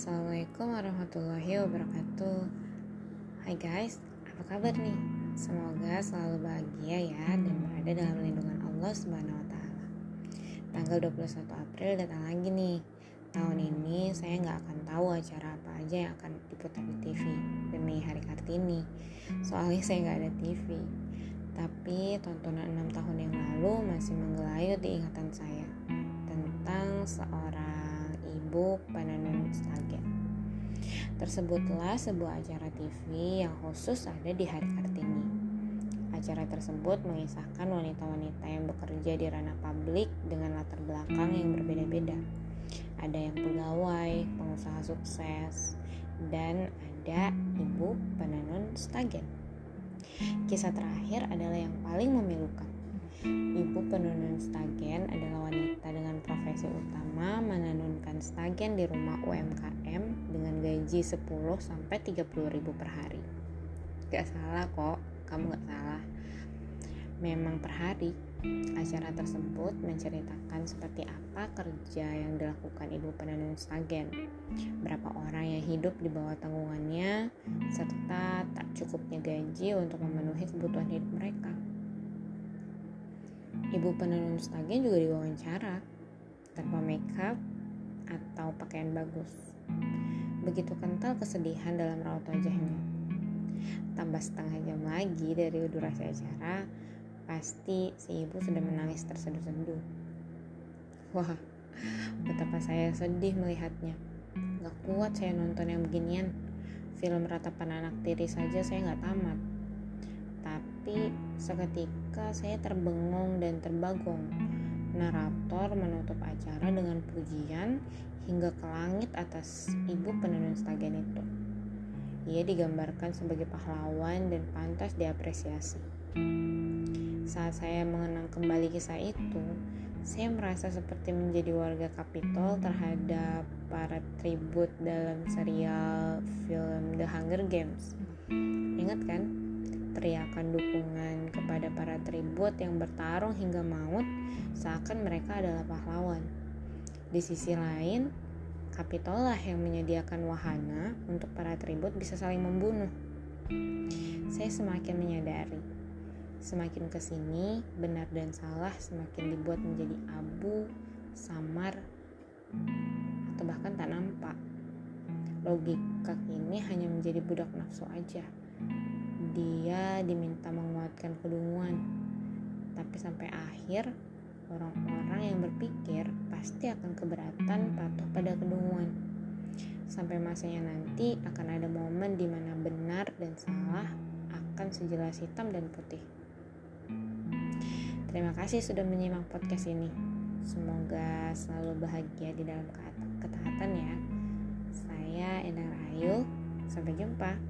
Assalamualaikum warahmatullahi wabarakatuh Hai guys, apa kabar nih? Semoga selalu bahagia ya dan berada dalam lindungan Allah Subhanahu wa taala. Tanggal 21 April datang lagi nih. Tahun ini saya nggak akan tahu acara apa aja yang akan diputar di TV demi Hari Kartini. Soalnya saya nggak ada TV. Tapi tontonan 6 tahun yang lalu masih menggelayut di ingatan saya tentang seorang ibu penenun stagen. Tersebutlah sebuah acara TV yang khusus ada di hari Kartini. Acara tersebut mengisahkan wanita-wanita yang bekerja di ranah publik dengan latar belakang yang berbeda-beda. Ada yang pegawai, pengusaha sukses, dan ada ibu penenun stagen. Kisah terakhir adalah yang paling memilukan Ibu penenun stagen adalah wanita dengan profesi utama menenunkan stagen di rumah UMKM dengan gaji 10 sampai 30 ribu per hari. Gak salah kok, kamu gak salah. Memang per hari, acara tersebut menceritakan seperti apa kerja yang dilakukan ibu penenun stagen, berapa orang yang hidup di bawah tanggungannya, serta tak cukupnya gaji untuk memenuhi kebutuhan hidup mereka. Ibu penenun stagen juga diwawancara tanpa makeup atau pakaian bagus. Begitu kental kesedihan dalam raut wajahnya. Tambah setengah jam lagi dari durasi acara, pasti si ibu sudah menangis terseduh-seduh. Wah, betapa saya sedih melihatnya. Gak kuat saya nonton yang beginian. Film ratapan anak tiri saja saya gak tamat tapi seketika saya terbengong dan terbagong. Narator menutup acara dengan pujian hingga ke langit atas ibu penenun stagen itu. Ia digambarkan sebagai pahlawan dan pantas diapresiasi. Saat saya mengenang kembali kisah itu, saya merasa seperti menjadi warga Kapitol terhadap para tribut dalam serial film The Hunger Games. Ingat kan? Teriakan dukungan kepada para tribut yang bertarung hingga maut seakan mereka adalah pahlawan. Di sisi lain, Kapitol lah yang menyediakan wahana untuk para tribut bisa saling membunuh. Saya semakin menyadari, semakin ke sini benar dan salah semakin dibuat menjadi abu, samar, atau bahkan tak nampak. Logika ini hanya menjadi budak nafsu aja dia diminta menguatkan kedunguan. Tapi sampai akhir, orang-orang yang berpikir pasti akan keberatan patuh pada kedunguan. Sampai masanya nanti akan ada momen di mana benar dan salah akan sejelas hitam dan putih. Terima kasih sudah menyimak podcast ini. Semoga selalu bahagia di dalam ketaatan ya. Saya Endang Rahayu. Sampai jumpa.